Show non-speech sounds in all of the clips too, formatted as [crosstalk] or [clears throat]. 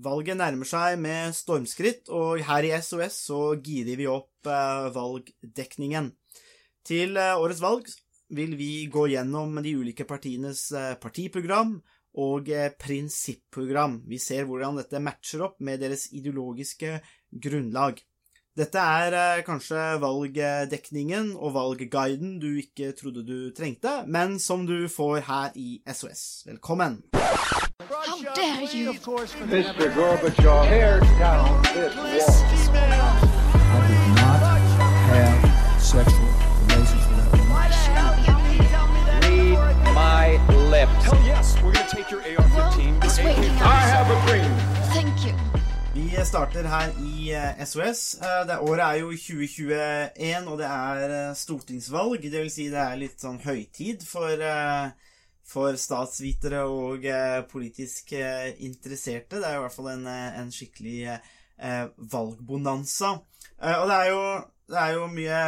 Valget nærmer seg med stormskritt, og her i SOS så girer vi opp eh, valgdekningen. Til eh, årets valg vil vi gå gjennom de ulike partienes eh, partiprogram og prinsipprogram. Vi ser hvordan dette matcher opp med deres ideologiske grunnlag. Dette er kanskje valgdekningen og valgguiden du ikke trodde du trengte, men som du får her i SOS. Velkommen! How dare you! Mr. Gorbachev, tear down this wall. I did not have sexual relations with that woman. Read my lips. Hell yes, we're gonna take your AR-15. It's waking I have a dream. Thank you. Vi starter her i eh, SOS. Eh, Det året er jo 2021, og det er eh, stortingsvalg. Det vil si det er litt sånn høytid for, eh, for statsvitere og eh, politisk eh, interesserte. Det er i hvert fall en, eh, en skikkelig valgbonanza. Og det er jo, det er jo mye,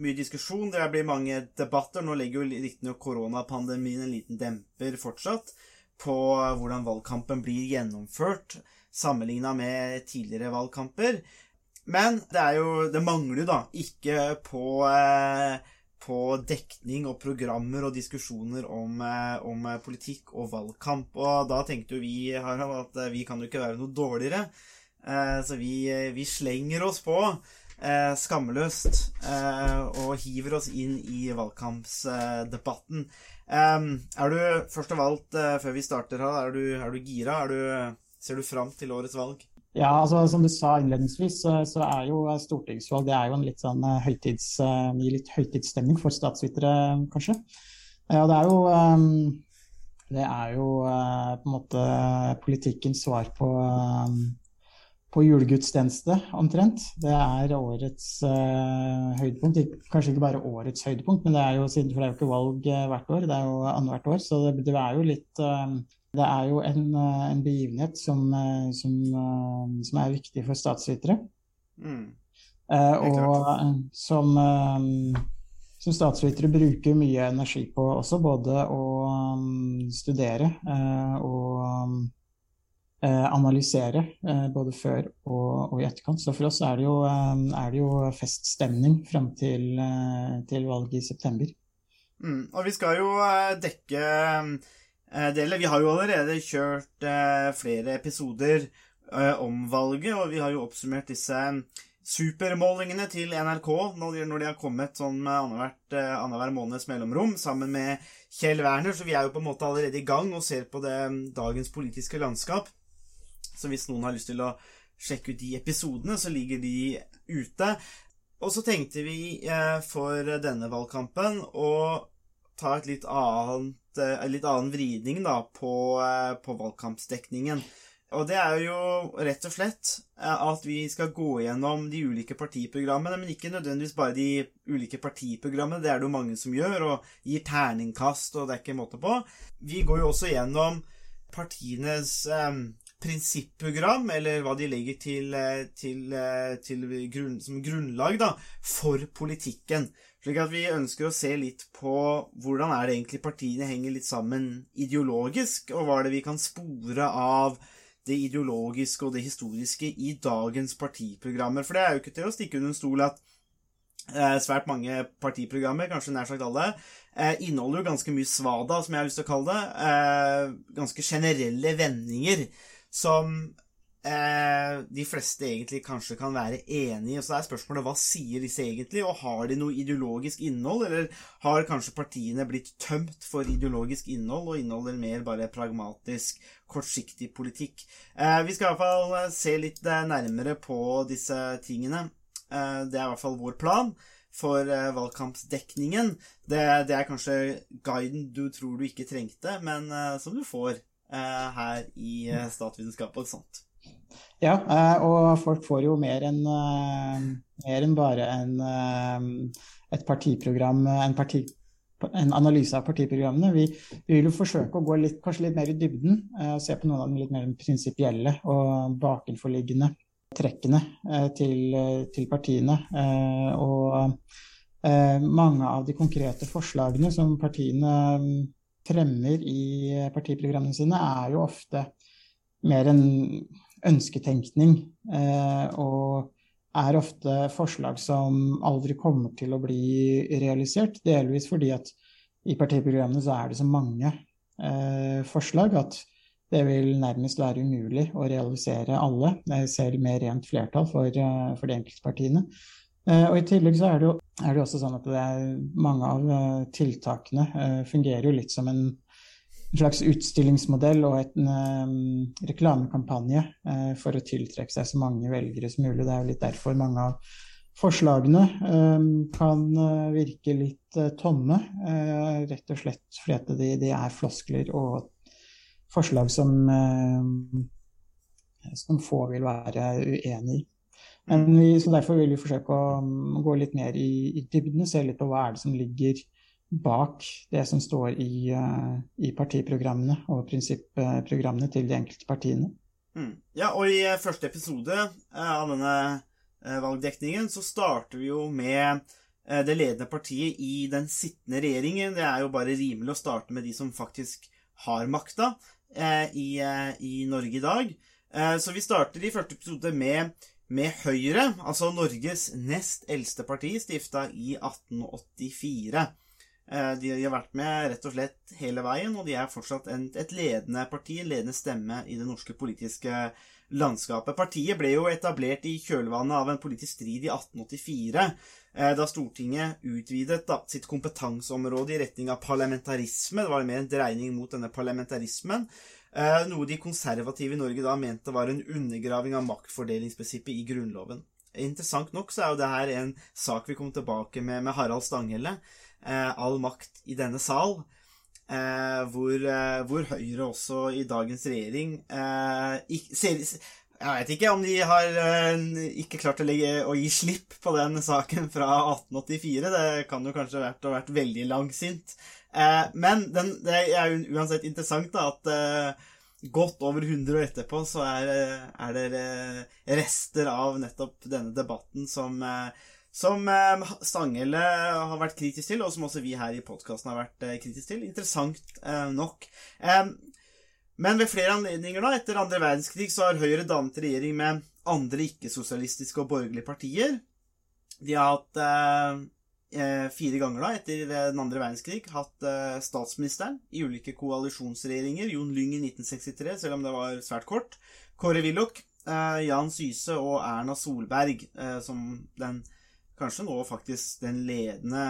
mye diskusjon, det blir mange debatter. Nå legger jo riktignok koronapandemien en liten demper fortsatt på hvordan valgkampen blir gjennomført sammenligna med tidligere valgkamper. Men det jo Det mangler jo da ikke på eh, på dekning og programmer og diskusjoner om, eh, om eh, politikk og valgkamp. Og da tenkte jo vi Harald, at eh, vi kan jo ikke være noe dårligere. Så vi, vi slenger oss på skamløst og hiver oss inn i valgkampsdebatten. Eh, er du først av alt, før vi starter, Harald, er du, er du gira? Er du, ser du fram til årets valg? Ja, altså Som du sa innledningsvis, så, så er jo stortingsvalg det er jo en litt sånn eh, høytids, eh, gir litt høytidsstemning for statsvitere, kanskje. Ja, det er jo eh, det er jo eh, på en måte politikkens svar på, eh, på julegudstjeneste, omtrent. Det er årets uh, høydepunkt. Kanskje ikke bare årets høydepunkt, men det er jo, for det er jo ikke valg eh, hvert år, det er jo annethvert år. Så det, det er jo litt eh, Det er jo en, eh, en begivenhet som, eh, som, eh, som er viktig for statsvitere. Mm. Og som, som statsvitere bruker mye energi på også, både å studere og analysere, både før og, og i etterkant. Så for oss er det jo, er det jo feststemning fram til, til valget i september. Mm. Og vi skal jo dekke eh, det, eller Vi har jo allerede kjørt eh, flere episoder eh, om valget, og vi har jo oppsummert disse supermålingene til NRK når de, har kommet sånn med annenhver måneds mellomrom, sammen med Kjell Werner. Så vi er jo på en måte allerede i gang og ser på det dagens politiske landskap. Så hvis noen har lyst til å sjekke ut de episodene, så ligger de ute. Og så tenkte vi for denne valgkampen å ta et litt annet, en litt annen vridning da, på, eh, på valgkampsdekningen. Og det er jo rett og slett eh, at vi skal gå gjennom de ulike partiprogrammene, men ikke nødvendigvis bare de ulike partiprogrammene, det er det jo mange som gjør, og gir terningkast, og det er ikke måte på. Vi går jo også gjennom partienes eh, prinsipprogram, eller hva de legger til, eh, til, eh, til grunn, som grunnlag da, for politikken. Slik at vi ønsker å se litt på hvordan er det egentlig partiene henger litt sammen ideologisk, og hva er det vi kan spore av det ideologiske og det historiske i dagens partiprogrammer. For det er jo ikke til å stikke under en stol at eh, svært mange partiprogrammer, kanskje nær sagt alle, eh, inneholder jo ganske mye svada, som jeg har lyst til å kalle det. Eh, ganske generelle vendinger som eh, de fleste egentlig kanskje kan være enig i. Og så er spørsmålet hva sier disse egentlig, og har de noe ideologisk innhold, eller har kanskje partiene blitt tømt for ideologisk innhold, og inneholder mer bare pragmatisk, kortsiktig politikk? Eh, vi skal i hvert fall eh, se litt eh, nærmere på disse tingene. Eh, det er i hvert fall vår plan. For eh, valgkampsdekningen. Det, det er kanskje guiden du tror du ikke trengte, men som du får her i statsvitenskap og sånt. Ja, eh, og folk får jo mer enn eh, mer enn bare en, eh, et partiprogram, en, parti, en analyse av partiprogrammene. Vi, vi vil jo forsøke å gå litt, kanskje litt mer i dybden og se på noen av de litt mer prinsipielle og bakenforliggende trekkene til, til partiene. Og mange av de konkrete forslagene som partiene mm, fremmer i partiprogrammene sine, er jo ofte mer en ønsketenkning. eh, og er ofte forslag som aldri kommer til å bli realisert. Delvis fordi at i partiprogrammene så er det så mange eh, forslag at det vil nærmest være umulig å realisere alle, selv med rent flertall for, eh, for de enkelte partiene. Eh, og I tillegg så er det jo er det også sånn at er mange av eh, tiltakene eh, fungerer jo litt som en en slags utstillingsmodell og en um, reklamekampanje uh, for å tiltrekke seg så mange velgere som mulig. Det er jo litt derfor mange av forslagene um, kan uh, virke litt uh, tomme. rett og slett fordi de, de, er floskler og forslag som, som få vil være uenig i. Men vi, så derfor vil vi forsøke å um, gå litt mer i, i dybden se litt på hva er det som ligger bak det som står i, uh, i partiprogrammene og prinsipprogrammene til de enkelte partiene. Mm. Ja, og i eh, første episode av denne valgdekningen så starter vi jo med det ledende partiet i den sittende regjeringen. Det er jo bare rimelig å starte med de som faktisk har makta i, i, Norge i dag. så vi starter i første episode med med Høyre, altså Norges nest eldste parti, stifta i 1884. Eh, de har vært med rett og slett hele veien, og de er fortsatt et ledende parti, en ledende stemme i det norske politiske landskapet. Partiet ble jo etablert i kjølvannet av en politisk strid i 1884, eh, da Stortinget utvidet da, sitt kompetanseområde i retning av parlamentarisme. Det var mer en dreining mot denne parlamentarismen. Eh, noe de konservative i Norge da mente var en undergraving av maktfordelingsprinsippet i Grunnloven. Interessant nok så er jo det her en sak vi kom tilbake med med Harald Stanghelle all makt i denne sal. Eh, hvor, eh, hvor, Høyre også i dagens regjering eh, ser, Jeg vet ikke om de har eh, ikke klart å, legge, å, gi slipp på den saken fra 1884. Det kan jo kanskje ha vært, vært veldig langsint. Eh, men den, det er jo uansett interessant da, at godt over 100 år etterpå så er, er det rester av nettopp denne debatten som som eh, Stanghelle har vært kritisk til, og som også vi her i podkasten har vært eh, kritisk til. Interessant eh, nok. Men ved flere anledninger da, etter andre verdenskrig så har Høyre dannet regjering med andre ikke-sosialistiske og borgerlige partier. De har hatt eh, fire ganger da, etter den andre verdenskrig hatt eh, statsministeren i ulike koalisjonsregjeringer. Jon Lyng i 1963, selv om det var svært kort. Kåre Willoch, eh, Jan Syse og Erna Solberg som den kanskje nå faktisk den ledende,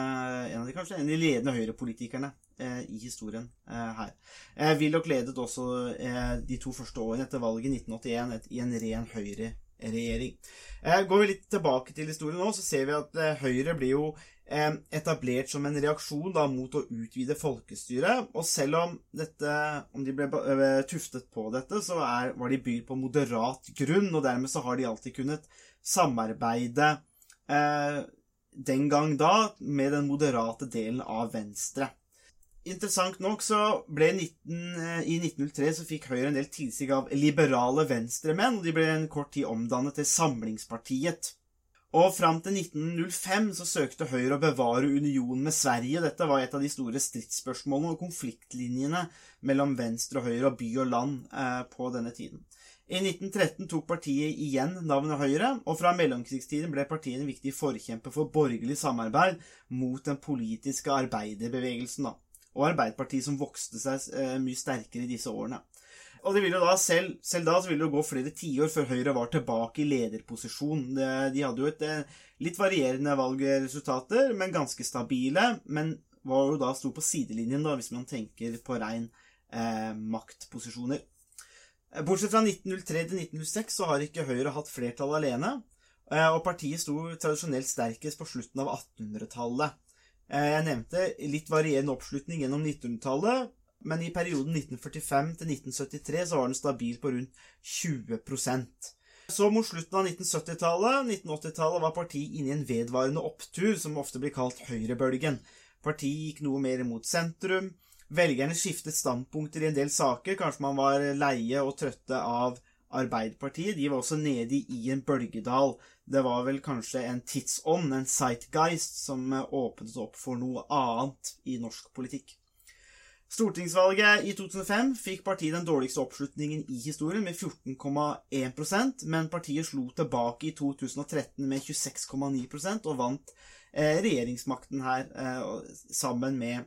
en av de, kanskje, en av de ledende høyrepolitikerne eh, i historien eh, her. Eh, Willoch ledet også eh, de to første årene etter valget i 1981 et, i en ren høyreregjering. Eh, går vi litt tilbake til historien nå, så ser vi at eh, Høyre blir jo etablert som en reaksjon da, mot å utvide folkestyret. Og selv om, dette, om de ble tuftet på dette, så er, var de bygd på moderat grunn, og dermed så har de alltid kunnet samarbeide eh, den gang da med den moderate delen av Venstre. Interessant nok så ble 19, eh, i 1903 så fikk Høyre en del tilsig av liberale venstremenn, og de ble en kort tid omdannet til Samlingspartiet. Og fram til 1905 så søkte Høyre å bevare unionen med Sverige. Dette var et av de store stridsspørsmålene og konfliktlinjene mellom venstre og høyre og by og land eh, på denne tiden. I 1913 tok partiet igjen navnet Høyre, og fra mellomkrigstiden ble partiet en viktig forkjemper for borgerlig samarbeid mot den politiske arbeiderbevegelsen, da. og Arbeiderpartiet som vokste seg eh, mye sterkere i disse årene. Og det ville da, selv, selv da så ville det gå flere tiår før Høyre var tilbake i lederposisjon. De hadde jo et eh, litt varierende valgresultater, men ganske stabile. Men var jo da sto på sidelinjen, da, hvis man tenker på rein eh, maktposisjoner. Eh, bortsett fra 1903 til 1906 så har ikke Høyre hatt flertall alene, eh, og partiet sto tradisjonelt sterkest på slutten av 1800-tallet. Eh, jeg nevnte litt varierende oppslutning gjennom 1900-tallet, men i perioden 1945 til 1973 så var den stabil på rundt 20% Så mot slutten av 1970-tallet, 1980-tallet, var partiet inne i en vedvarende opptur, som ofte blir kalt høyrebølgen. Partiet gikk noe mer mot sentrum, Velgerne skiftet standpunkter i en del saker. Kanskje man var leie og trøtte av Arbeiderpartiet. De var også nede i en bølgedal. Det var vel kanskje en tidsånd, en sightgeist, som åpnet opp for noe annet i norsk politikk. Stortingsvalget i 2005 fikk partiet den dårligste oppslutningen i historien, med 14,1% men partiet slo tilbake i 2013 med 26,9 og vant eh, regjeringsmakten her eh, sammen med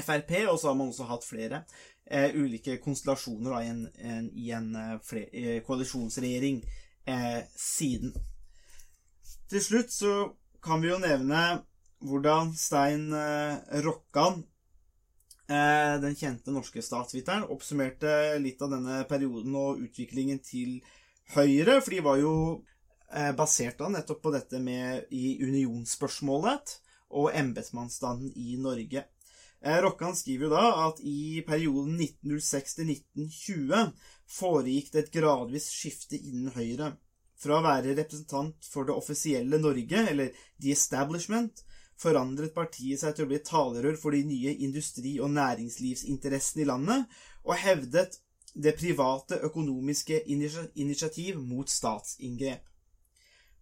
Frp, og så har man også hatt flere eh, ulike konstellasjoner da, i en, en, i en eh, fle- eh, koalisjonsregjering eh, siden. Til slutt så kan vi jo nevne hvordan Stein eh, Rokkan, eh, den kjente norske statsviteren, oppsummerte litt av denne perioden og utviklingen til Høyre, for de var jo basert da nettopp på dette med i unionsspørsmålet og embetsmannsstanden i Norge. Eh, Rokkan skriver jo da at i perioden 1906 til 1920 foregikk det et gradvis skifte innen Høyre. Fra å være representant for det offisielle Norge, eller The Establishment, forandret partiet seg til å bli talerør for de nye industri- og næringslivsinteressene i landet, og hevdet det private økonomiske initiativ mot statsinngrep.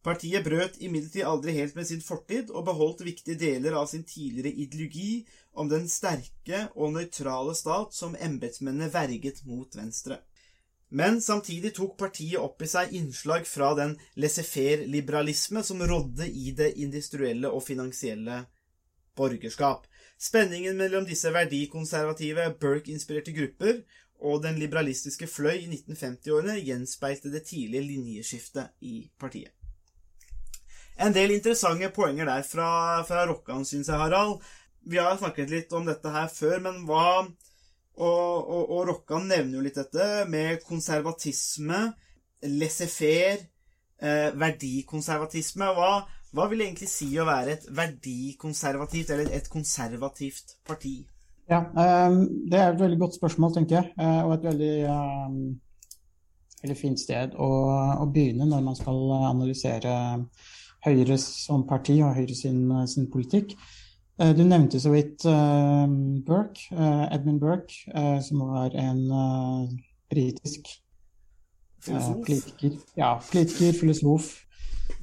Partiet brøt imidlertid aldri helt med sin fortid, og beholdt viktige deler av sin tidligere ideologi om den sterke og nøytrale stat som embetsmennene verget mot venstre. Men samtidig tok partiet opp i seg innslag fra den laissez-faire-liberalisme som rådde i det industrielle og finansielle borgerskap. Spenningen mellom disse verdikonservative, Burke-inspirerte grupper og den liberalistiske fløy i 1950-årene gjenspeilte det tidlige linjeskiftet i partiet. En del interessante poenger der fra, fra Rokkan, syns jeg, Harald. Vi har snakket litt om dette her før, men hva og, og, og Rokkan nevner jo litt dette med konservatisme, laissez-faire, eh, verdikonservatisme. Hva, hva vil egentlig si å være et verdikonservativt eller et konservativt parti? Ja, ehm, Det er et veldig godt spørsmål, tenker jeg, eh, og et veldig, ehm, veldig fint sted å, å begynne når man skal analysere Høyre som parti og Høyre sin, sin politikk. Eh, Du nevnte så vidt eh, Burke, eh, Edmund Burke, eh, som var en eh, britisk eh, Filosof? politiker. Ja, politiker, filosof.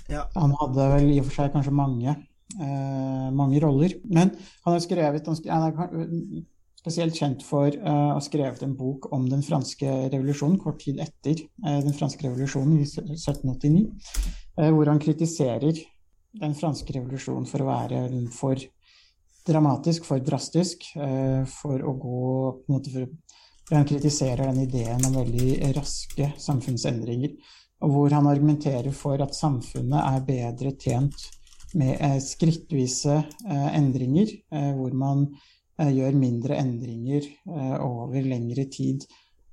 Ja. Han hadde vel i og for seg kanskje mange, eh, mange roller. Men han har skrevet Han er spesielt kjent for eh, å ha skrevet en bok om den franske revolusjonen kort tid etter eh, den franske revolusjonen i 1789, eh, hvor han kritiserer den franske revolusjonen for å være for dramatisk, for drastisk, eh, for å gå på en måte for, Han kritiserer den ideen om veldig raske samfunnsendringer, og hvor han argumenterer for at samfunnet er bedre tjent med eh, skrittvise eh, endringer, eh, hvor man eh, gjør mindre endringer eh, over lengre tid,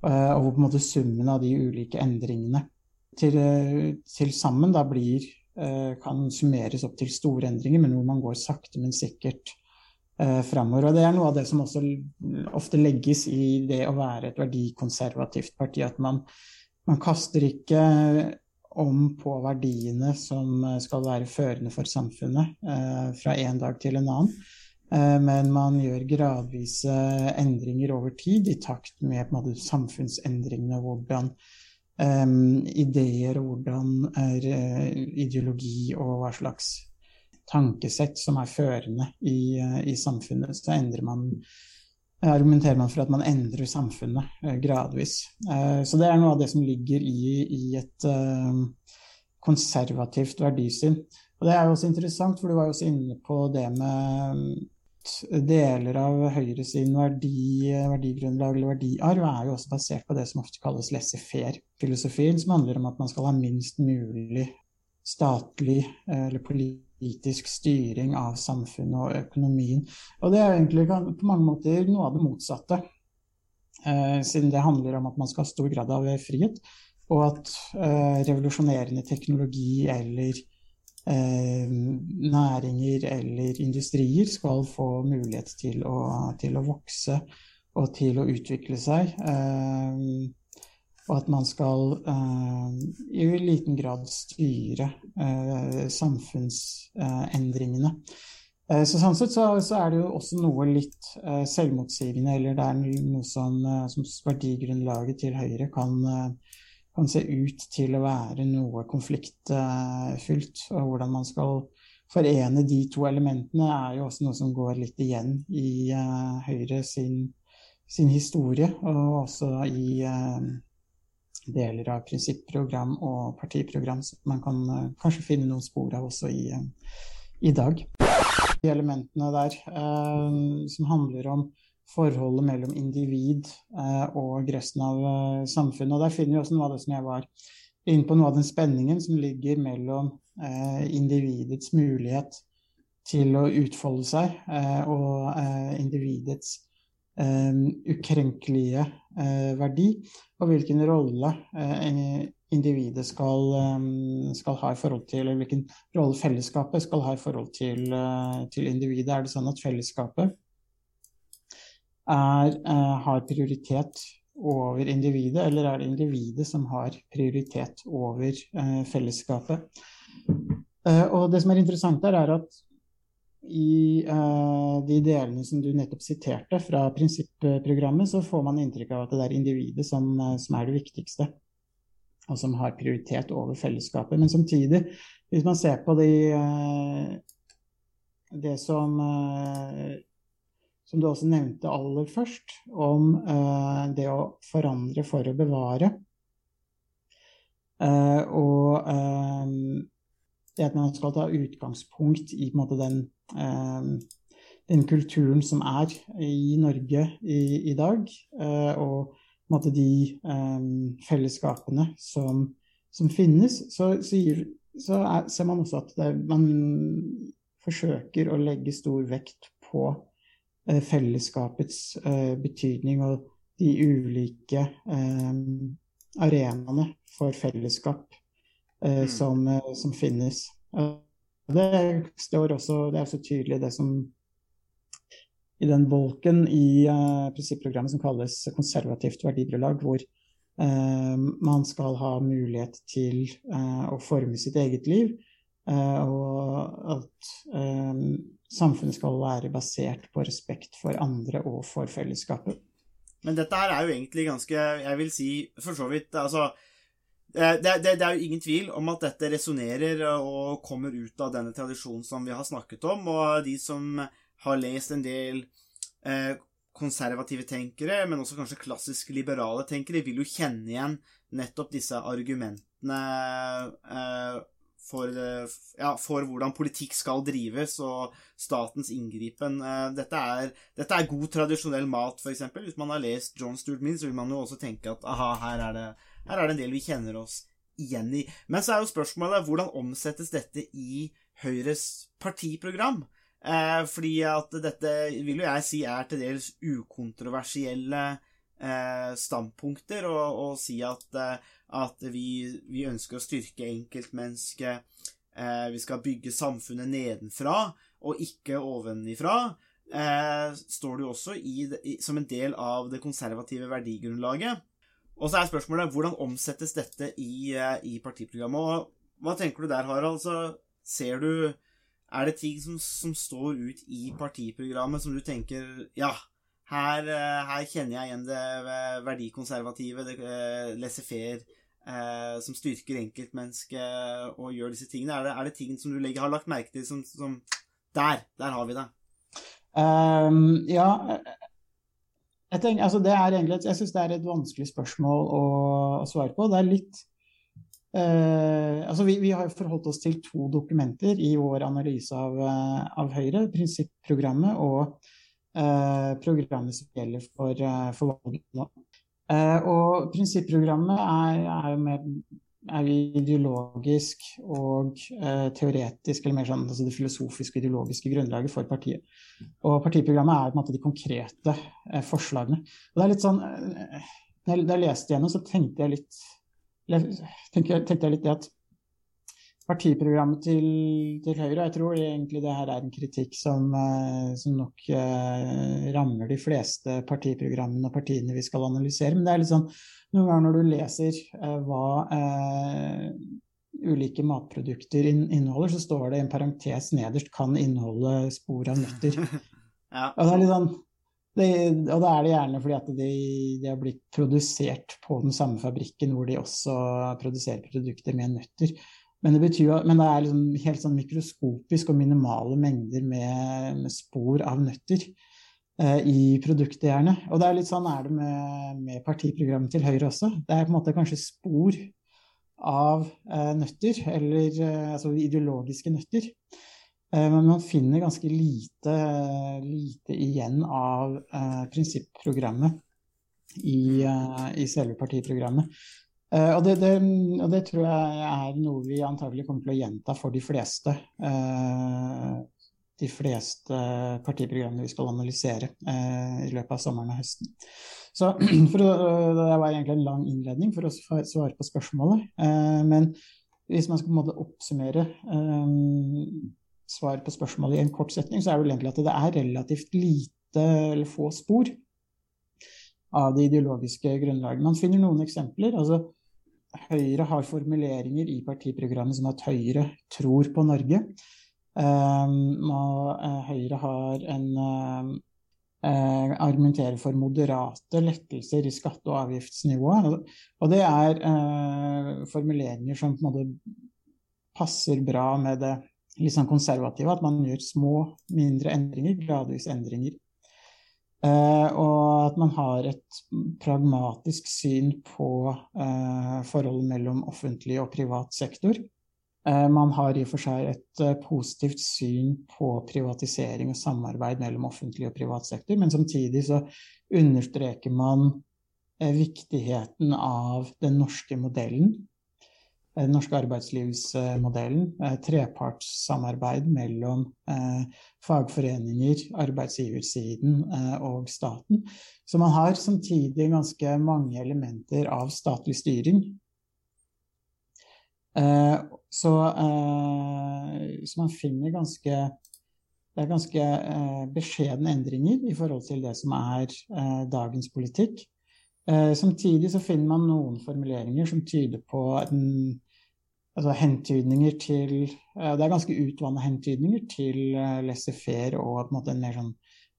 eh, og hvor på en måte summen av de ulike endringene til, eh, til sammen da blir eh, kan summeres opp til store endringer, men hvor man går sakte, men sikkert eh, framover. Og det er noe av det som også ofte legges i det å være et verdikonservativt parti. At man, man kaster ikke om på verdiene som eh, skal være førende for samfunnet eh, fra en dag til en annen. Eh, Men man gjør gradvise endringer over tid i takt med måte, samfunnsendringene. Hvordan ideer hvordan er, eh, ideologi og hva slags tankesett som er førende i, eh, i samfunnet. Så man argumenterer man for at man endrer samfunnet eh, gradvis. Så det er noe av det som ligger i, i et konservativt verdisyn. Og det er jo også interessant, for du var jo også inne på det med deler av Høyre sin verdi, verdigrunnlag eller verdiarv er jo også basert på det som ofte kalles laissez-faire-filosofien, som handler om at man skal ha minst mulig statlig eller politisk styring av samfunnet og økonomien. Og det er egentlig på mange måter noe av det motsatte, eh, siden det handler om at man skal ha stor grad av frihet, og at eh, revolusjonerende teknologi eller næringer eller industrier skal få mulighet til å, til å vokse og til å utvikle seg. Eh, og at man skal eh, i liten grad styre eh, samfunnsendringene. Eh, så sånn sett så, så er det jo også noe litt eh, selvmotsigende, eller det er noe som, eh, som verdigrunnlaget til Høyre kan, eh, kan se ut til å være noe konfliktfylt, og hvordan man skal forene de to elementene, er jo også noe som går litt igjen i uh, Høyre sin, sin historie, og også i uh, deler av prinsipprogram og partiprogram som man kan uh, kanskje finne noen spor av også i, i dag. De elementene der som handler om forholdet mellom individ eh, og resten av eh, samfunnet. Og der finner vi også noe av det som jeg var inne på, noe av den spenningen som ligger mellom eh, individets mulighet til å utfolde seg og individets ukrenkelige verdi, og hvilken rolle individet skal, skal ha i forhold til, eller hvilken rolle fellesskapet skal ha i forhold til, til individet. Er det sånn at fellesskapet er, eh, har prioritet over individet, eller er det individet som har prioritet over eh, fellesskapet? Eh, og det som er interessant der, er at i de delene som du nettopp siterte fra prinsipprogrammet, så får man inntrykk av at det er individet som, som er det viktigste, og som har prioritet over fellesskapet. Men samtidig, hvis man ser på de, det som som du også nevnte aller først, om eh, det å forandre for å bevare. Eh, og eh, det at man skal ta utgangspunkt i måte, den, eh, den kulturen som er i Norge i, i dag, eh, og måte, de eh, fellesskapene som, som finnes, så, sier, så er, ser man også at det, man forsøker å legge stor vekt på fellesskapets eh, betydning og de ulike eh, arenaene for fellesskap eh, Mm. som, eh, som finnes. Eh, Det står også, det er så tydelig det som i den bolken i eh, prinsipprogrammet som kalles konservativt verdigrunnlag, hvor eh, man skal ha mulighet til eh, å forme sitt eget liv, eh, og at eh, samfunnet skal være basert på respekt for andre og for fellesskapet. Men dette her er jo egentlig ganske Jeg vil si for så vidt Altså eh, det, det, det er jo ingen tvil om at dette resonnerer og kommer ut av denne tradisjonen som vi har snakket om, og de som har lest en del eh, konservative tenkere, men også kanskje klassisk liberale tenkere, vil jo kjenne igjen nettopp disse argumentene eh, for, eh, ja, for hvordan politikk skal drives, og statens inngripen. Eh, Dette er, dette er god tradisjonell mat, f.eks. Hvis man har lest John Stuart Mill, så vil man jo også tenke at aha, her er det, her er det en del vi kjenner oss igjen i. Men så er jo spørsmålet hvordan omsettes dette i Høyres partiprogram? Eh, fordi at dette vil jo jeg si er til dels ukontroversielle eh, standpunkter, og, og si at, eh, at vi, vi ønsker å styrke enkeltmennesket. Eh, vi skal bygge samfunnet nedenfra, og ikke ovenifra. Eh, står det jo også i, som en del av det konservative verdigrunnlaget. Og så er spørsmålet hvordan omsettes dette i, eh, i partiprogrammet. Og hva tenker du der, Harald? Altså, ser du Er det ting som, som står ut i partiprogrammet som du tenker Ja, her, eh, her kjenner jeg igjen det eh, verdikonservative, det eh, laissez-faire, eh, som styrker enkeltmennesket og gjør disse tingene. Er det, er det ting som du legger, har lagt merke til som, som Der! Der har vi det. Um, ja, jeg tenker, altså det er egentlig, jeg syns det er et vanskelig spørsmål å, svare på. Det er litt Uh, altså vi, vi har forholdt oss til to dokumenter i vår analyse av, av Høyre. Prinsipprogrammet og programmet som gjelder for, eh, for valget nå. Eh, og prinsipprogrammet er, er jo mer er ideologisk og eh, teoretisk, eller mer sånn altså det filosofiske og ideologiske grunnlaget for partiet. Og partiprogrammet er på en måte de konkrete eh, forslagene. Og det er litt sånn eh, Da jeg, leste gjennom, så tenkte jeg litt tenkte, tenkte jeg litt det at partiprogrammet til, til Høyre Jeg tror egentlig det her er en kritikk som, eh, som nok eh, rammer de fleste partiprogrammene og partiene vi skal analysere. Men det er litt sånn noen ganger når du leser eh, hva eh, ulike matprodukter in inneholder, så står det i en parentes nederst 'kan inneholde spor av nøtter'. [laughs] Ja. Og, det er litt sånn, det, og da er det gjerne fordi at de, de har blitt produsert på den samme fabrikken hvor de også produserer produkter med nøtter. Men det betyr men det er liksom helt sånn mikroskopisk og minimale mengder med, med spor av nøtter eh, i produktet, gjerne. Og det er litt sånn er det med, med partiprogrammet til Høyre også. Det er på en måte kanskje spor av eh, nøtter, eller eh, altså ideologiske nøtter. Eh, men man finner ganske lite, lite igjen av eh, prinsipprogrammet i, eh, i selve partiprogrammet. Eh, og, det, det, og, det, tror jeg er noe vi antagelig kommer til å gjenta for de fleste. Eh, de fleste partiprogrammene vi skal analysere i løpet av sommeren og høsten. Så [clears throat] for, Det var egentlig en lang innledning for å svare på spørsmålet. men hvis man skal på en måte oppsummere svar på spørsmålet i en kort setning, så er det vel egentlig at det er relativt lite eller få spor av det ideologiske grunnlaget. Man finner noen eksempler. altså Høyre har formuleringer i partiprogrammet som at Høyre tror på Norge. Um, Høyre har en um, uh, argumenterer for moderate lettelser i skatte- og avgiftsnivået. Og det er uh, formuleringer som på en måte passer bra med det litt sånn konservative. At man gjør små, mindre endringer, gradvis endringer. Uh, og at man har et pragmatisk syn på uh, forholdet mellom offentlig og privat sektor. Uh, man har i og for seg et positivt syn på privatisering og samarbeid mellom offentlig og privat sektor, men samtidig så understreker man viktigheten av den norske modellen den norske arbeidslivsmodellen. Eh, trepartssamarbeid mellom eh, fagforeninger, arbeidsgiversiden eh, og staten. Så man har samtidig ganske mange elementer av statlig styring. Så, så man finner ganske det er ganske beskjedne endringer i forhold til det som er dagens politikk. samtidig så finner man noen formuleringer som tyder på en altså hentydninger til eh, Det er ganske utvanna hentydninger til eh, laissez-faire og en, en mer sånn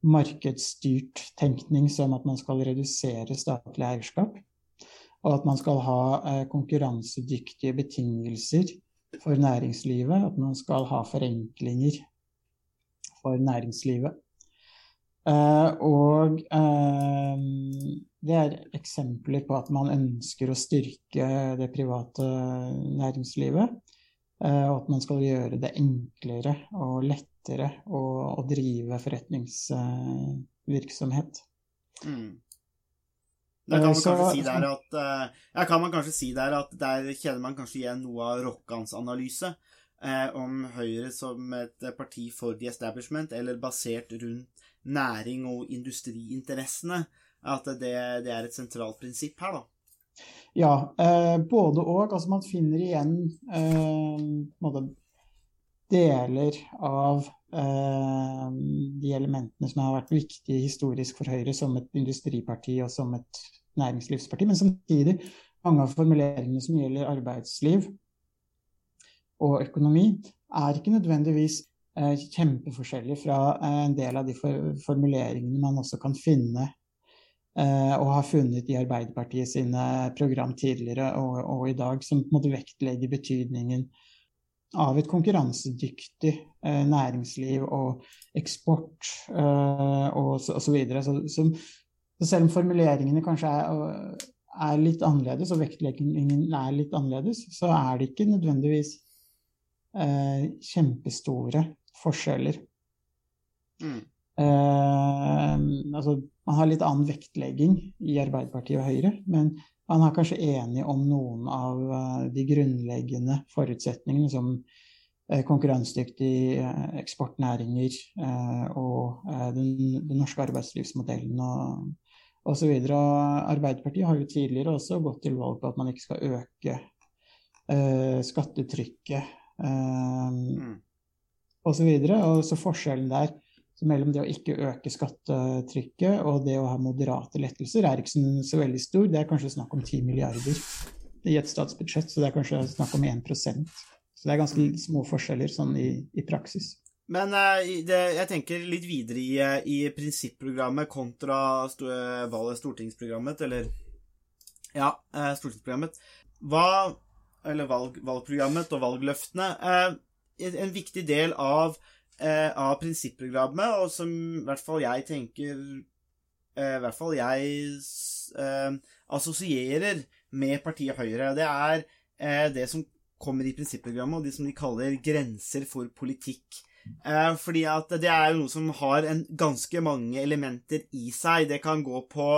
markedsstyrt tenkning som at man skal redusere statlig eierskap. Og at man skal ha eh, konkurransedyktige betingelser for næringslivet. At man skal ha forenklinger for næringslivet. Uh, og uh, det er eksempler på at man ønsker å styrke det private næringslivet. Uh, og at man skal gjøre det enklere og lettere å, å drive forretningsvirksomhet. Mm. Da kan man, så, kanskje si der at, ja, kan man kanskje si der at der kjenner man kanskje igjen noe av Rokkans analyse om Høyre som et parti for the establishment, eller basert rundt næring- og industriinteressene. At det, det, er et sentralt prinsipp her, da. Ja, eh, både og. Altså man finner igjen eh, deler av eh, de elementene som har vært viktige historisk for Høyre som et industriparti og som et næringslivsparti. Men samtidig mange av formuleringene som gjelder arbeidsliv og økonomi, er ikke nødvendigvis kjempeforskjellig fra eh, en del av de formuleringene man også kan finne eh, og har funnet i Arbeiderpartiet sine program tidligere og, og i dag, som på en måte vektlegger betydningen av et konkurransedyktig eh, næringsliv og eksport eh, og så, så. Så, så, selv om formuleringene kanskje er, er, litt annerledes, og vektleggingen er litt annerledes, så er det ikke nødvendigvis eh, kjempestore forskjeller. Mm. Eh, altså, man har litt annen vektlegging i Arbeiderpartiet og Høyre, men man er kanskje enig om noen av uh, de grunnleggende forutsetningene som uh, konkurransedyktige uh, eksportnæringer og den, den, norske arbeidslivsmodellen og osv. Arbeiderpartiet har jo tidligere også gått til valg på at man ikke skal øke skattetrykket. Mm osv. Og, og så forskjellen der mellom det å ikke øke skattetrykket og det å ha moderate lettelser er ikke så, så veldig stor. Det er kanskje snakk om 10 milliarder i et statsbudsjett, så det er kanskje snakk om 1% Så det er ganske små forskjeller sånn i, i praksis. Men uh, det, jeg tenker litt videre i, uh, i prinsipprogrammet kontra st uh, stortingsprogrammet, eller Ja, stortingsprogrammet. Hva eller valg, valgprogrammet og valgløftene. Eh, en, viktig del av, eh, av prinsipprogrammet, og som i hvert fall jeg tenker eh, I hvert fall jeg eh, assosierer med partiet Høyre. Det er eh, det som kommer i prinsipprogrammet, og de som de kaller grenser for politikk. Eh, fordi at det er noe som har en ganske mange elementer i seg. Det kan gå på,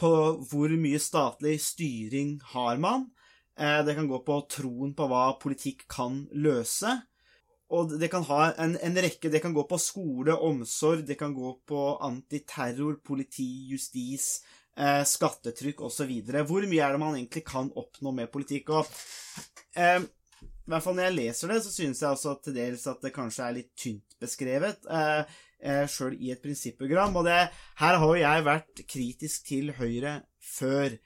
på hvor mye statlig styring har man. Eh, det kan gå på troen på hva politikk kan løse. Og det kan ha en, en rekke Det kan gå på skole, omsorg, det kan gå på antiterror, politi, justis, eh, skattetrykk osv. Hvor mye er det man egentlig kan oppnå med politikk? Og eh, i hvert fall når jeg leser det, så synes jeg også til dels at det kanskje er litt tynt beskrevet, eh, eh, sjøl i et prinsipprogram. Og det, her har jo jeg vært kritisk til Høyre før.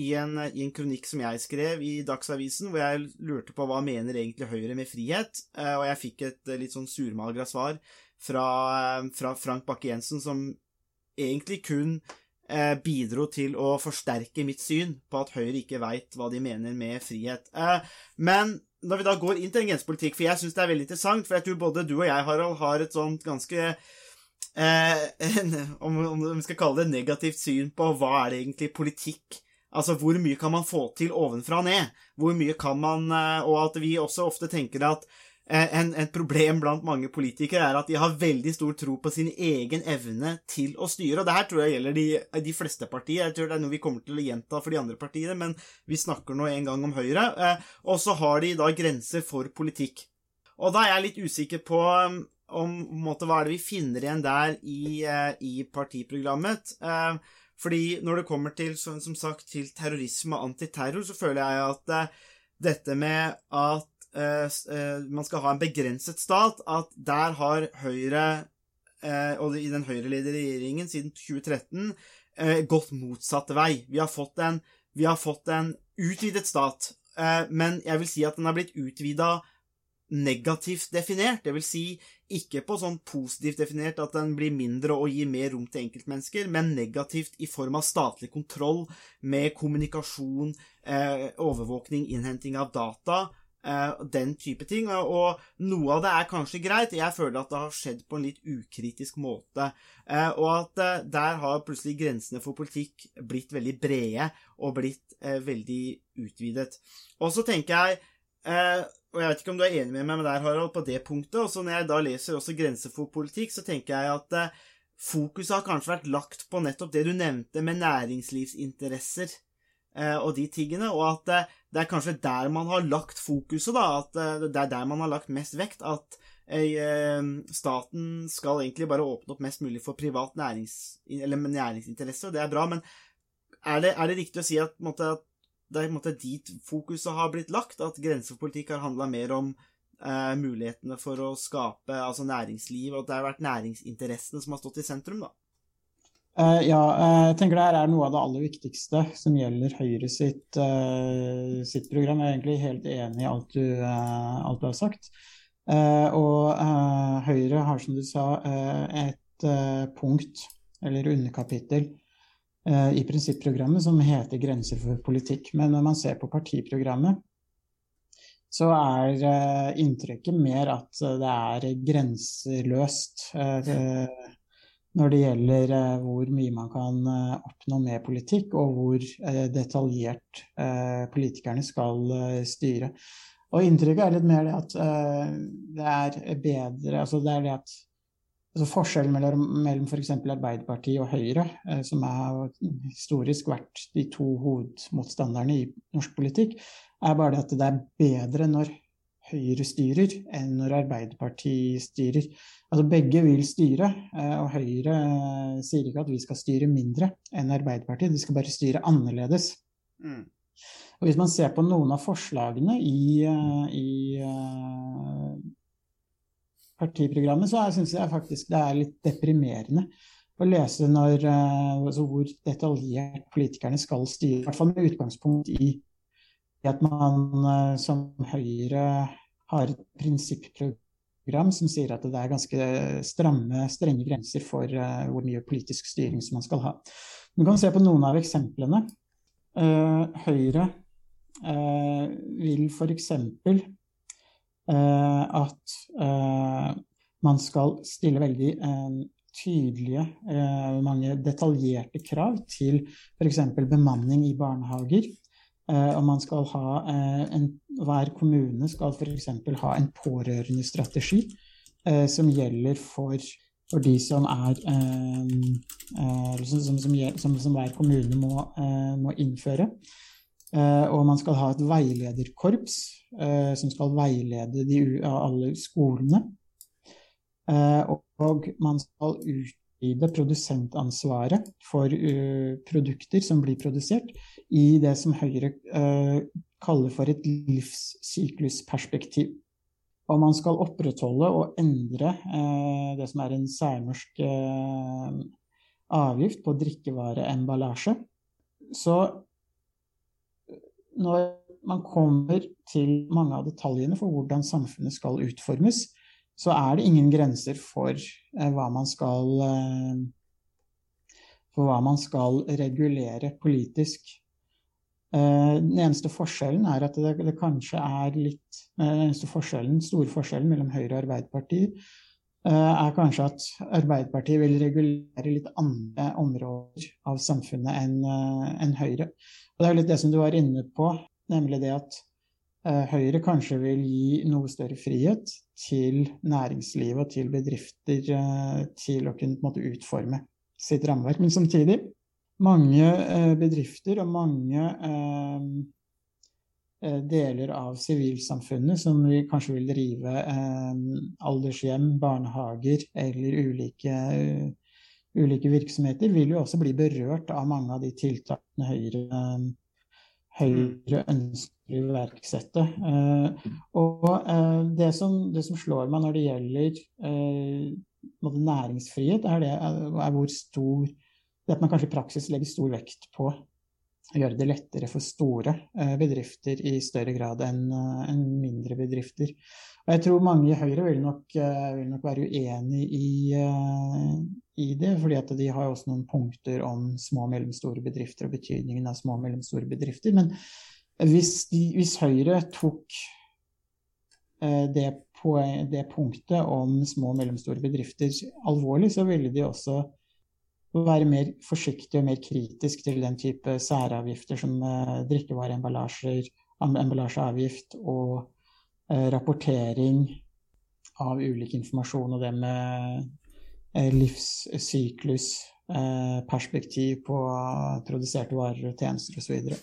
I en, I en, kronikk som jeg skrev i Dagsavisen, hvor jeg lurte på hva mener egentlig Høyre med frihet, eh, og jeg fikk et eh, litt sånn surmagra svar fra, eh, fra Frank Bakke-Jensen, som egentlig kun bidro til å forsterke mitt syn på at Høyre ikke veit hva de mener med frihet. men når vi da går inn til grensepolitikk, for jeg syns det er veldig interessant, for jeg tror både du og jeg, Harald, har et sånt ganske eh, [laughs] om, om vi skal kalle det negativt syn på hva er det egentlig politikk Altså, hvor mye kan man få til ovenfra og ned? Hvor mye kan man eh, Og at vi også ofte tenker at Eh, en, et problem blant mange politikere er at de har veldig stor tro på sin egen evne til å styre. og Det her tror jeg gjelder de, de, fleste partier. Jeg tror det er noe vi kommer til å gjenta for de andre partiene, men vi snakker nå en gang om Høyre. Eh, og så har de da grenser for politikk. Og da er jeg litt usikker på om måte, hva er det vi finner igjen der i, eh, i partiprogrammet. Fordi når det kommer til, som sagt, til terrorisme og antiterror, så føler jeg at dette med at Eh, eh, man skal ha en begrenset stat, at der har Høyre, eh, og i den Høyre-ledede regjeringen siden 2013, gått motsatt vei. Vi har fått en, har fått en utvidet stat, men jeg vil si at den har blitt utvida negativt definert. Det vil si ikke på sånn positivt definert at den blir mindre og gir mer rom til enkeltmennesker, men negativt i form av statlig kontroll med kommunikasjon, overvåkning, innhenting av data eh, den type ting. Og noe av det er kanskje greit. Jeg føler at det har skjedd på en litt ukritisk måte. Eh, og at uh, der har plutselig grensene for politikk blitt veldig brede og blitt veldig utvidet. Og så tenker jeg og jeg vet ikke om du er enig med meg med der, Harald, på det punktet. Og så når jeg da leser også grenser for politikk, så tenker jeg at fokuset har kanskje vært lagt på nettopp det du nevnte med næringslivsinteresser Eh, og de tingene, og at eh, det er kanskje der man har lagt fokuset, da, at eh, det er der man har lagt mest vekt, at staten skal egentlig bare åpne opp mest mulig for privat nærings, eller næringsinteresse, og det er bra, men er det, er det riktig å si at, måtte, at det er dit fokuset har blitt lagt, at grensepolitikk har handla mer om eh, mulighetene for å skape altså næringsliv, og at det har vært næringsinteressene som har stått i sentrum, da? Uh, ja, uh, jeg tenker det her er noe av det aller viktigste som gjelder Høyre sitt, uh, sitt program. Jeg er egentlig helt enig i alt du, alt du har sagt. og Høyre har, som du sa, et punkt, eller underkapittel, i prinsipprogrammet som heter 'Grenser for politikk'. Men når man ser på partiprogrammet, så er inntrykket mer at det er grenseløst når det gjelder eh, hvor mye man kan eh, oppnå med politikk, og hvor eh, detaljert politikerne skal styre. Og inntrykket er litt mer det at det er bedre altså det er det at altså Forskjellen mellom, mellom f.eks. Arbeiderpartiet og Høyre, som har historisk vært de to hovedmotstanderne i norsk politikk, er bare at det er bedre når Høyre styrer enn når Arbeiderpartiet styrer. Altså begge vil styre, eh, og Høyre eh, sier ikke at vi skal styre mindre enn Arbeiderpartiet, de skal bare styre annerledes. Mm. Og Hvis man ser på noen av forslagene i, eh, i partiprogrammet, så syns jeg faktisk det er litt deprimerende å lese når, altså hvor detaljert politikerne skal styre. I hvert fall med utgangspunkt i at man som Høyre har et prinsipprogram som sier at det er ganske stramme, strenge grenser for uh, hvor mye politisk styring som man skal ha. Man kan se på noen av eksemplene. Høyre eh, vil f.eks. Eh, at eh, man skal stille veldig eh, tydelige, mange detaljerte krav til f.eks. bemanning i barnehager. Eh, og man skal ha en, Hver kommune skal f.eks. ha en pårørendestrategi som gjelder for, for de som er som, som, som, som, hver kommune må, må innføre. Eh, og man skal ha et veilederkorps eh, som skal veilede de, alle skolene. Eh, og, man skal utvide produsentansvaret for produkter som blir produsert, i det som Høyre kaller for et livssyklusperspektiv. Og man skal opprettholde og endre eh, det som er en særnorsk eh, avgift på drikkevareemballasje. Så når man kommer til mange av detaljene for hvordan samfunnet skal utformes, så er det ingen grenser for eh, hva man skal eh, for hva man skal regulere politisk. Eh, Den eneste forskjellen er at det, det kanskje er litt Den eneste forskjellen, store forskjellen mellom Høyre og Arbeiderpartiet er kanskje at Arbeiderpartiet vil regulere litt andre områder av samfunnet enn Høyre. Og det er jo litt det som du var inne på, nemlig det at eh, Høyre kanskje vil gi noe større frihet til næringslivet og til bedrifter eh, til å kunne måte utforme sitt rammeverk. Men samtidig, mange eh, bedrifter og mange deler av sivilsamfunnet som vi kanskje vil drive aldershjem, barnehager eller ulike, ulike virksomheter, vil jo også bli berørt av mange av de tiltakene Høyre, eh, Høyre ønsker å iverksette. Eh, og eh, det, som, det som slår meg når det gjelder næringsfrihet, er, det, er hvor stor det at man kanskje i praksis legger stor vekt på å gjøre det lettere for store bedrifter i større grad enn mindre bedrifter. Og jeg tror mange i Høyre vil nok, vil nok være uenig i, i det, fordi at de har også noen punkter om små og mellomstore bedrifter og betydningen av små og mellomstore bedrifter. Men hvis, de, hvis Høyre tok eh, det, på, det punktet om små og mellomstore bedrifter alvorlig, så ville de også være mer forsiktig og mer kritisk til den type særavgifter som eh, drikkevareemballasjer, emballasjeavgift og eh, rapportering av ulik informasjon og det med eh, livssyklus, eh, perspektiv på produserte varer og tjenester osv. Så, videre.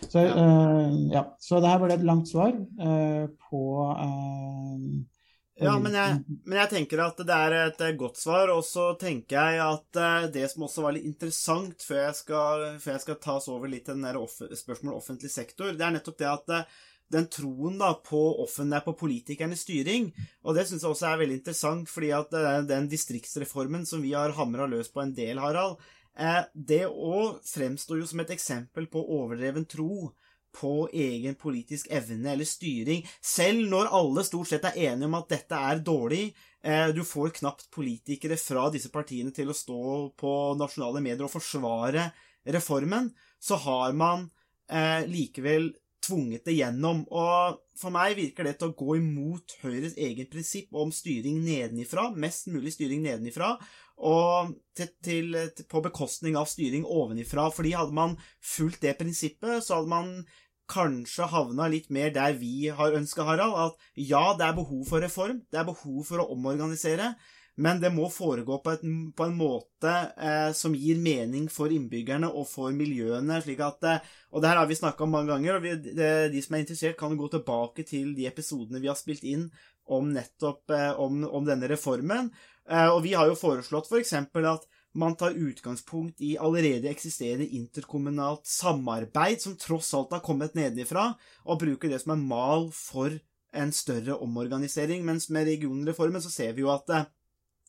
så, eh, ja. så det her ble et langt svar eh, på eh, Ja, men jeg, men jeg tenker at det er et eh, godt svar, og så tenker jeg at eh, det som også var litt interessant før jeg skal, før jeg skal ta oss over litt til den der off spørsmålet offentlig sektor, det er nettopp det at eh, den troen da på offentlig, på politikernes styring, og det syns jeg også er veldig interessant, fordi at eh, den distriktsreformen som vi har hamra løs på en del, Harald, eh, det òg fremstår jo som et eksempel på overdreven tro på egen politisk evne eller styring, selv når alle stort sett er enige om at dette er dårlig. Eh, Du får knapt politikere fra disse partiene til å stå på nasjonale medier og forsvare reformen, så har man likevel tvunget det gjennom. Og for meg virker det til å gå imot Høyres eget prinsipp om styring nedenifra, mest mulig styring nedenifra, og til, til, til, på bekostning av styring ovenifra. Fordi hadde man fulgt det prinsippet, så hadde man kanskje havna litt mer der vi har ønska, Harald. At ja, det er behov for reform, det er behov for å omorganisere, men det må foregå på, et, på en måte eh, som gir mening for innbyggerne og for miljøene. slik at, eh, Og det her har vi snakka om mange ganger, og vi, de, de som er interessert, kan gå tilbake til de episodene vi har spilt inn om nettopp eh, om, om denne reformen. Eh, og vi har jo foreslått f.eks. For at man tar utgangspunkt i allerede eksisterende interkommunalt samarbeid, som tross alt har kommet nedenifra, og bruker det som en mal for en større omorganisering. Mens med regionreformen så ser vi jo at eh,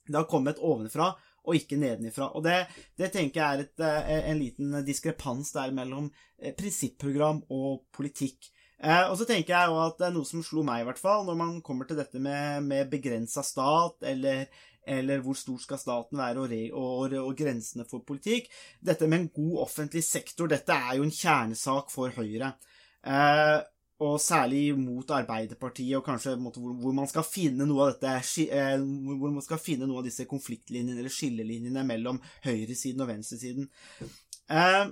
det har kommet ovenfra og ikke nedenifra. Og det, det tenker jeg er et, eh, en liten diskrepans der mellom eh, prinsipprogram og politikk. Eh, og så tenker jeg jo at det er noe som slo meg, i hvert fall, når man kommer til dette med, med begrensa stat, eller, eller hvor stor skal staten være, og, re, og, og, grensene for politikk. Dette med en god offentlig sektor, dette er jo en kjernesak for Høyre. Eh, og særlig mot Arbeiderpartiet, og kanskje hvor, man skal finne noe av dette eh, hvor man skal finne noe av disse konfliktlinjene eller skillelinjene mellom høyresiden og venstresiden. Eh,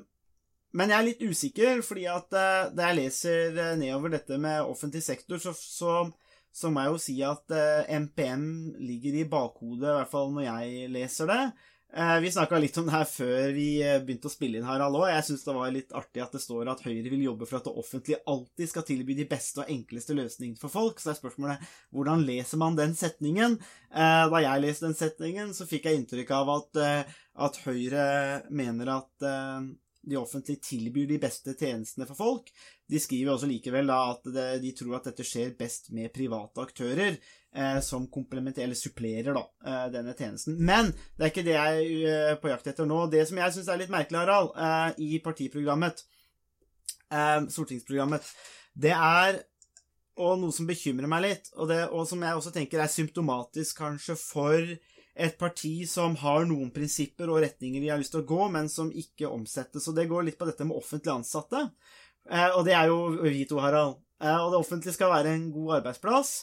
men jeg er litt usikker, fordi at eh, da jeg leser nedover dette med offentlig sektor, så, så, så må jeg jo si at MPM ligger i bakhodet, i hvert fall når jeg leser det. Eh, vi snakka litt om det her før vi eh, begynte å spille inn, Harald òg. Jeg syns det var litt artig at det står at Høyre vil jobbe for at det offentlige alltid skal tilby de beste og enkleste løsningene for folk. Så er spørsmålet hvordan leser man den setningen? Eh, da jeg leste den setningen, så fikk jeg inntrykk av at, at Høyre mener at de offentlige tilbyr de beste tjenestene for folk. De skriver også likevel da at de tror at dette skjer best med private aktører eh, som komplementerer, eller supplerer, da, eh, denne tjenesten. Men det er ikke det jeg er eh, på jakt etter nå. Det som jeg syns er litt merkelig, Harald, eh, i partiprogrammet, eh, stortingsprogrammet, det er og noe som bekymrer meg litt, og, det, og som jeg også tenker er symptomatisk kanskje for et parti som har noen prinsipper og retninger de har lyst til å gå, men som ikke omsettes. Og det går litt på dette med offentlig ansatte. Eh, og det er jo vi to, Harald. Eh, og det offentlige skal være en god arbeidsplass.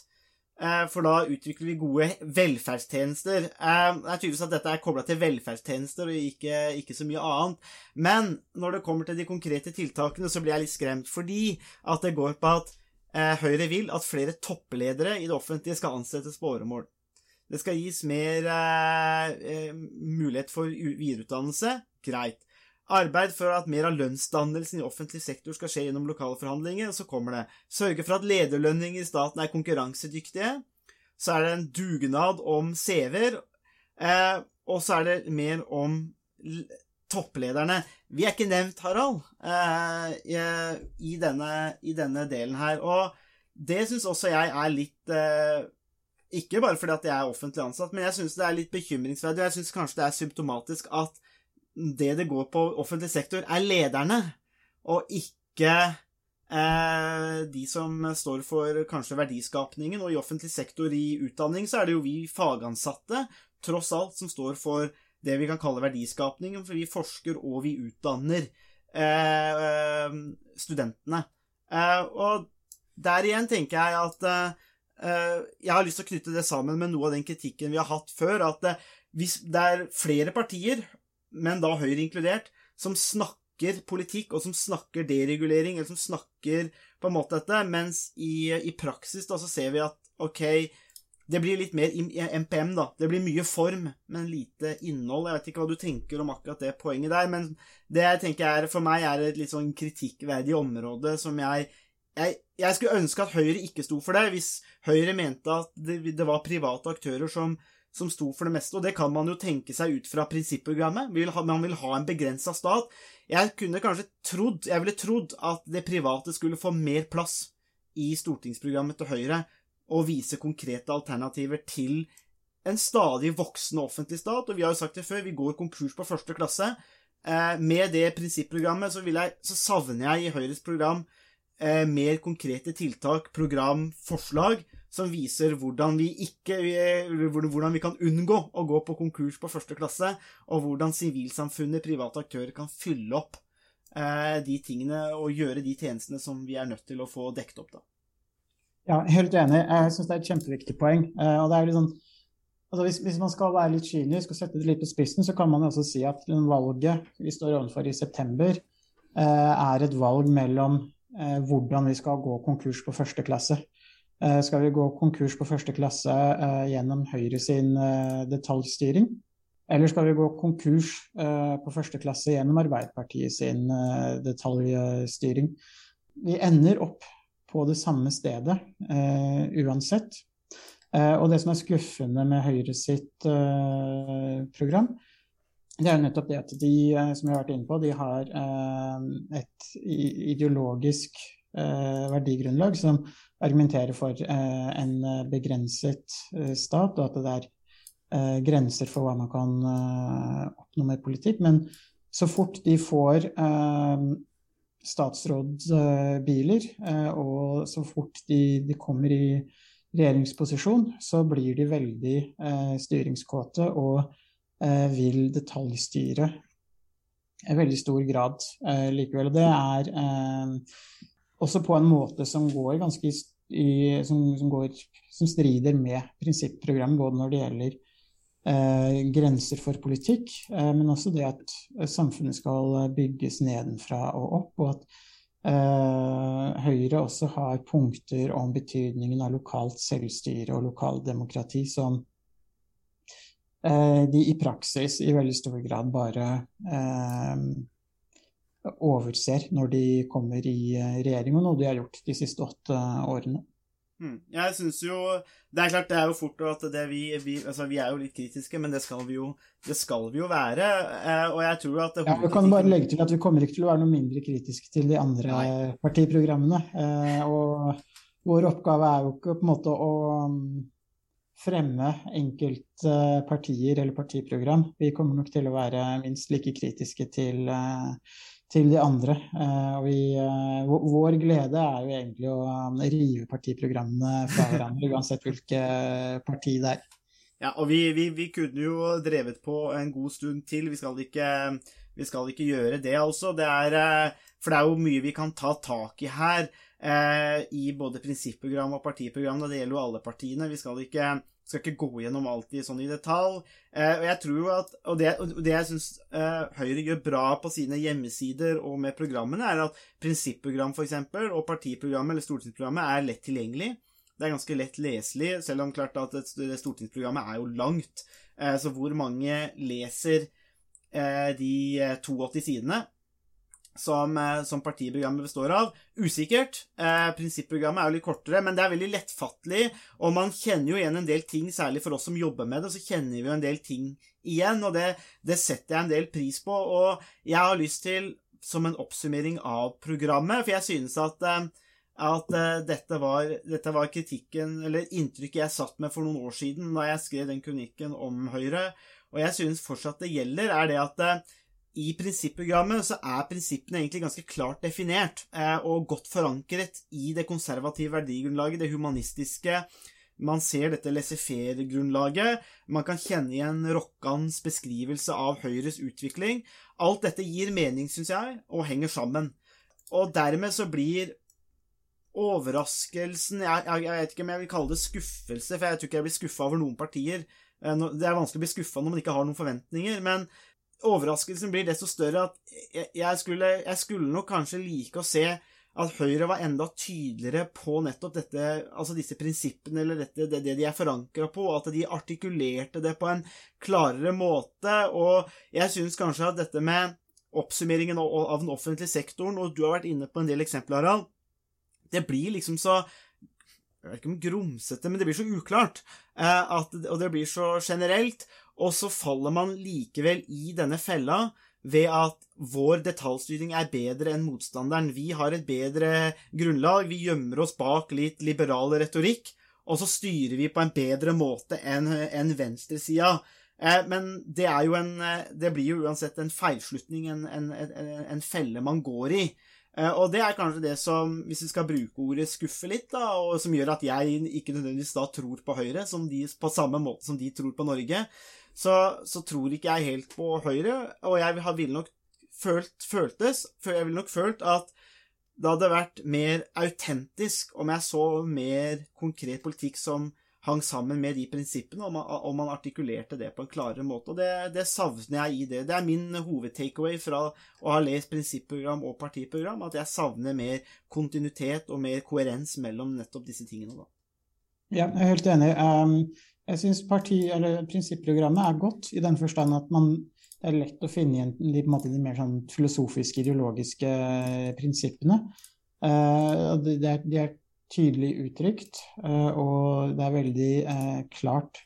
Eh, for da utvikler vi gode velferdstjenester. Det er tydeligvis at dette er kobla til velferdstjenester og ikke, ikke, så mye annet. Men når det kommer til de konkrete tiltakene, så blir jeg litt skremt. Fordi at det går på at Høyre vil at flere toppledere i det offentlige skal ansettes på åremål. Det skal gis mer mulighet for videreutdannelse. Greit. Arbeid for at mer av lønnsdannelsen i offentlig sektor skal skje gjennom lokale forhandlinger. Og så kommer det sørge for at lederlønninger i staten er konkurransedyktige. Så er det en dugnad om CV-er. Eh, og så er det mer om topplederne. Vi er ikke nevnt, Harald, eh, i, denne, i, denne, delen her. Og det syns også jeg er litt eh, ikke bare fordi at jeg er offentlig ansatt, men jeg syns det er litt bekymringsverdig, jeg syns kanskje det er symptomatisk at det det går på offentlig sektor, er lederne, og ikke eh, de som står for kanskje verdiskapningen. Og i offentlig sektor i utdanning så er det jo vi fagansatte, tross alt, som står for det vi kan kalle verdiskapningen, for vi forsker og vi utdanner eh, studentene. Eh, og der igjen tenker jeg at eh, jeg har lyst til å knytte det sammen med noe av den kritikken vi har hatt før. At eh, hvis det er flere partier, men da Høyre inkludert, som snakker politikk, og som snakker deregulering, eller som snakker på en måte dette, mens i, i praksis da så ser vi at ok, det blir litt mer MPM, da. Det blir mye form, men lite innhold. Jeg vet ikke hva du tenker om akkurat det poenget der, men det jeg tenker er, for meg er et litt sånn kritikkverdig område som jeg jeg, jeg, skulle ønske at Høyre ikke sto for det, hvis Høyre mente at det, det var private aktører som, som, sto for det meste, og det kan man jo tenke seg ut fra prinsipprogrammet. Man vil ha en begrensa stat. Jeg kunne kanskje trodd, jeg ville trodd at det private skulle få mer plass i stortingsprogrammet til Høyre, og vise konkrete alternativer til en stadig voksende offentlig stat. Og vi har jo sagt det før, vi går konkurs på første klasse. Eh, med det prinsipprogrammet så, jeg, så savner jeg i Høyres program eh, mer konkrete tiltak, program, forslag som viser hvordan vi, ikke, eh, hvordan vi kan unngå å gå på konkurs på første klasse, og hvordan sivilsamfunnet, private aktører, kan fylle opp eh, de tingene og gjøre de tjenestene som vi er nødt til å få dekket opp. da. Ja, helt enig. Jeg syns det er et kjempeviktig poeng. Eh, sånn Altså hvis, hvis, man skal være litt kynisk og sette det litt på spissen, så kan man også si at valget vi står overfor i september, eh, er et valg mellom Eh, hvordan vi skal gå konkurs på første klasse. Eh, skal vi gå konkurs på første klasse eh, gjennom Høyre sin detaljstyring? Eller skal vi gå konkurs på første klasse gjennom Arbeiderpartiet sin detaljstyring? Vi ender opp på det samme stedet uansett. Og det som er skuffende med Høyre sitt program, det er jo nettopp det at de, eh, som jeg har vært inne på, de har eh, et ideologisk eh, verdigrunnlag som argumenterer for en begrenset stat, og at det er grenser for hva man kan oppnå med politikk. Men så fort de får statsrådsbiler, og så fort de, de, kommer i regjeringsposisjon, så blir de veldig styringskåte og Eh, vil detaljstyre i veldig stor grad eh, likevel. Det er, eh, også på en måte som går ganske i, som, som, går, som strider med prinsipprogrammet, både når det gjelder eh, grenser for politikk, eh, men også det at samfunnet skal bygges nedenfra og opp, og at eh, Høyre også har punkter om betydningen av lokalt selvstyre og lokaldemokrati som eh, de i praksis i veldig stor grad bare eh, overser når de kommer i eh, regjering, og noe de har gjort de siste åtte årene. Mm. Jeg syns jo Det er klart, det er jo fort at det vi, vi Altså, vi er jo litt kritiske, men det skal vi jo, det skal vi jo være. Eh, og jeg tror at Ja, Vi kan bare legge til at vi kommer ikke til å være noe mindre kritiske til de andre Nei. partiprogrammene. Eh, og vår oppgave er jo ikke på en måte å um, fremme enkelte partier eller partiprogram. Vi kommer nok til å være minst like kritiske til, eh, til de andre. Eh, og vi, eh, vår glede er jo egentlig å um, rive partiprogrammene fra hverandre, [laughs] uansett hvilke parti det er. Ja, og vi, vi, vi kunne jo drevet på en god stund til. Vi skal ikke, vi skal ikke gjøre det, altså. Det er, eh, for det er jo mye vi kan ta tak i her. Eh, I både prinsipprogram og partiprogram. og Det gjelder jo alle partiene. Vi skal ikke, skal ikke gå gjennom alt i sånn i detalj. Eh, og jeg tror at, og det, og det jeg syns eh, Høyre gjør bra på sine hjemmesider og med programmene, er at prinsipprogram eksempel, og partiprogrammet eller stortingsprogrammet er lett tilgjengelig. Det er ganske lett leselig, selv om klart at stortingsprogrammet er jo langt. Eh, Så hvor mange leser eh, de eh, 82 sidene som, eh, som partiprogrammet består av? Usikkert. Eh, Prinsipprogrammet er jo litt kortere, men det er veldig lettfattelig, og man kjenner jo igjen en del ting, særlig for oss som jobber med det, så kjenner vi jo en del ting igjen, og det, det setter jeg en del pris på. Og jeg har lyst til, som en oppsummering av programmet, for jeg synes at eh, at eh, dette, var, dette var kritikken, eller inntrykket jeg satt med for noen år siden da jeg skrev den kronikken om Høyre, og jeg synes fortsatt det gjelder, er det at eh, i prinsipprogrammet så er prinsippene egentlig ganske klart definert eh, og godt forankret i det konservative verdigrunnlaget, det humanistiske. Man ser dette laissez-faire-grunnlaget. Man kan kjenne igjen Rokkans beskrivelse av Høyres utvikling. Alt dette gir mening, syns jeg, og henger sammen. Og dermed så blir overraskelsen jeg, jeg, jeg vet ikke om jeg vil kalle det skuffelse, for jeg tror ikke jeg blir skuffa over noen partier. Eh, Det er vanskelig å bli skuffa når man ikke har noen forventninger, men overraskelsen blir desto større at jeg, skulle, jeg skulle nok kanskje like å se at Høyre var enda tydeligere på nettopp dette, altså disse prinsippene, eller dette, det, det de er forankra på, at de artikulerte det på en klarere måte. Og jeg syns kanskje at dette med oppsummeringen av av den offentlige sektoren, og du har vært inne på en del eksempler, Harald, det blir liksom så jeg vet ikke om grumsete, men det blir så uklart. Eh, at, og det blir så generelt. Og så faller man likevel i denne fella ved at vår detaljstyring er bedre enn motstanderen. Vi har et bedre grunnlag, vi gjemmer oss bak litt liberal retorikk, og så styrer vi på en bedre måte enn en venstresida. Eh, men det en eh, Det blir jo uansett en feilslutning, en, en, en felle man går i. Eh, Og det er kanskje det som, hvis vi skal bruke ordet skuffe litt, da, og som gjør at jeg ikke nødvendigvis da tror på Høyre, som de, på samme måte som de tror på Norge, så, så tror ikke jeg helt på Høyre, og jeg ville nok følt, føltes, jeg ville nok følt at det hadde vært mer autentisk om jeg så mer konkret politikk som hang sammen med de prinsippene, og man, og man artikulerte det på en klarere måte. Og det, det savner jeg i det. Det er min hovedtakeaway fra å ha lest prinsipprogram og partiprogram, at jeg savner mer kontinuitet og mer koherens mellom nettopp disse tingene. Da. Ja, jeg er helt enig. Um, jeg syns prinsipprogrammet er godt i den forstand at man, det er lett å finne igjen de, måte, de mer sånn filosofiske, ideologiske prinsippene. Uh, de, de, er, de tydelig uttrykt, uh, og det er veldig uh, klart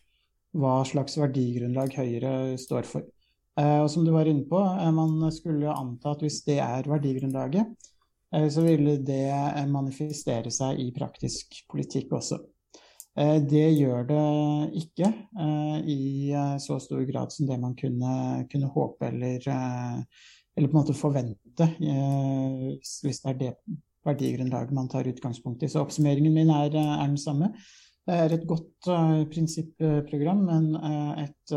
hva slags verdigrunnlag Høyre står for. Og som du var inne på, man skulle anta at hvis det er verdigrunnlaget, så ville det manifestere seg i praktisk politikk også. Eh, Det gjør det ikke eh, i eh, så stor grad som det man kunne, kunne håpe eller, eller på en måte forvente, hvis det er det verdigrunnlaget man tar utgangspunkt i. Så oppsummeringen min er, er den samme. Det er et godt prinsipprogram, men et,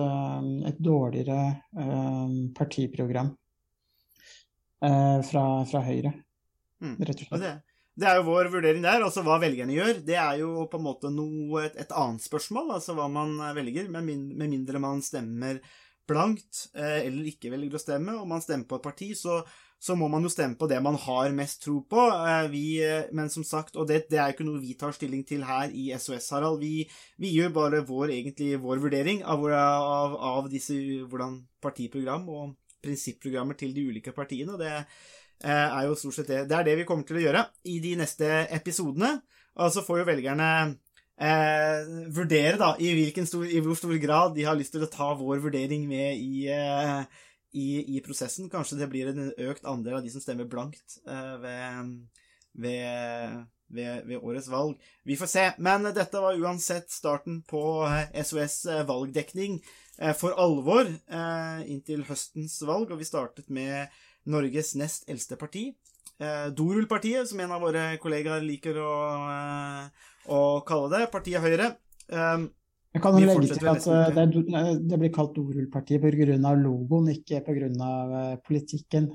et dårligere partiprogram fra, fra Høyre, Mm. rett og Og slett. det, Det er jo vår vurdering der. Altså hva velgerne gjør, det er jo på en måte noe, et, et annet spørsmål. Altså hva man velger, med, min, med mindre man stemmer blankt eh, eller ikke velger å stemme. Om man stemmer på et parti, så, så må man jo stemme på det man har mest tro på. Eh, vi, eh, men som sagt, og det, det er jo ikke noe vi tar stilling til her i SOS, Harald. Vi, vi gjør bare vår, egentlig, vår vurdering av, av, av disse, hvordan partiprogram og prinsipprogrammer til de ulike partiene. og det eh, er jo stort sett det. Det er det vi kommer til å gjøre i de neste episodene. Og så får jo velgerne eh, vurdere da, i, stor, i hvor stor grad de har lyst til å ta vår vurdering med i, eh, i, i prosessen. Kanskje det blir en økt andel av de som stemmer blankt eh, ved, ved, ved, ved årets valg. Vi får se. Men dette var uansett starten på eh, SOS eh, valgdekning eh, for alvor eh, inntil høstens valg, og vi startet med Norges nest eldste parti. Eh, Dorulpartiet, som en av våre kollegaer liker å, eh, å kalle det. Partiet Høyre. Eh, Jeg kan jo legge til at eh, det, det blir kalt Dorullpartiet pga. logoen, ikke pga. politikken.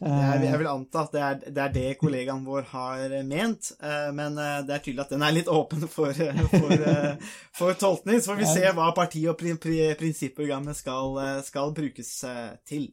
jeg, jeg Eh, vil anta at det er, det er det kollegaen vår har ment, eh, men eh, det er tydelig at den er litt åpen for, eh, for, eh, for tolkning. Så får vi se hva parti- og pri, pri, prinsipprogrammet skal, eh, skal brukes eh, til.